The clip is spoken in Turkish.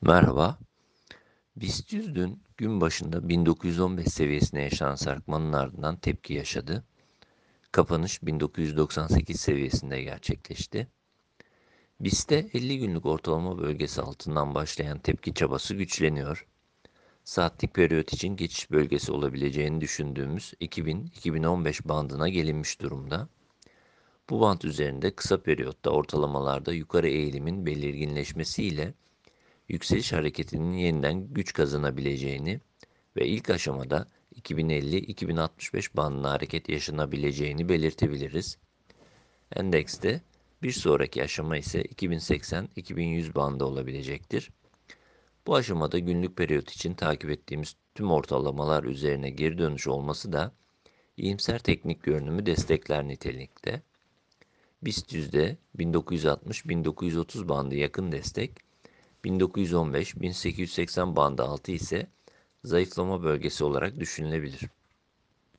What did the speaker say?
Merhaba. BIST 100 dün gün başında 1915 seviyesine yaşanan sarkmanın ardından tepki yaşadı. Kapanış 1998 seviyesinde gerçekleşti. BIST'te 50 günlük ortalama bölgesi altından başlayan tepki çabası güçleniyor. Saatlik periyot için geçiş bölgesi olabileceğini düşündüğümüz 2000-2015 bandına gelinmiş durumda. Bu band üzerinde kısa periyotta ortalamalarda yukarı eğilimin belirginleşmesiyle yükseliş hareketinin yeniden güç kazanabileceğini ve ilk aşamada 2050-2065 bandına hareket yaşanabileceğini belirtebiliriz. Endekste bir sonraki aşama ise 2080-2100 bandı olabilecektir. Bu aşamada günlük periyot için takip ettiğimiz tüm ortalamalar üzerine geri dönüş olması da iyimser teknik görünümü destekler nitelikte. BIST yüzde 1960-1930 bandı yakın destek, 1915-1880 bandı altı ise zayıflama bölgesi olarak düşünülebilir.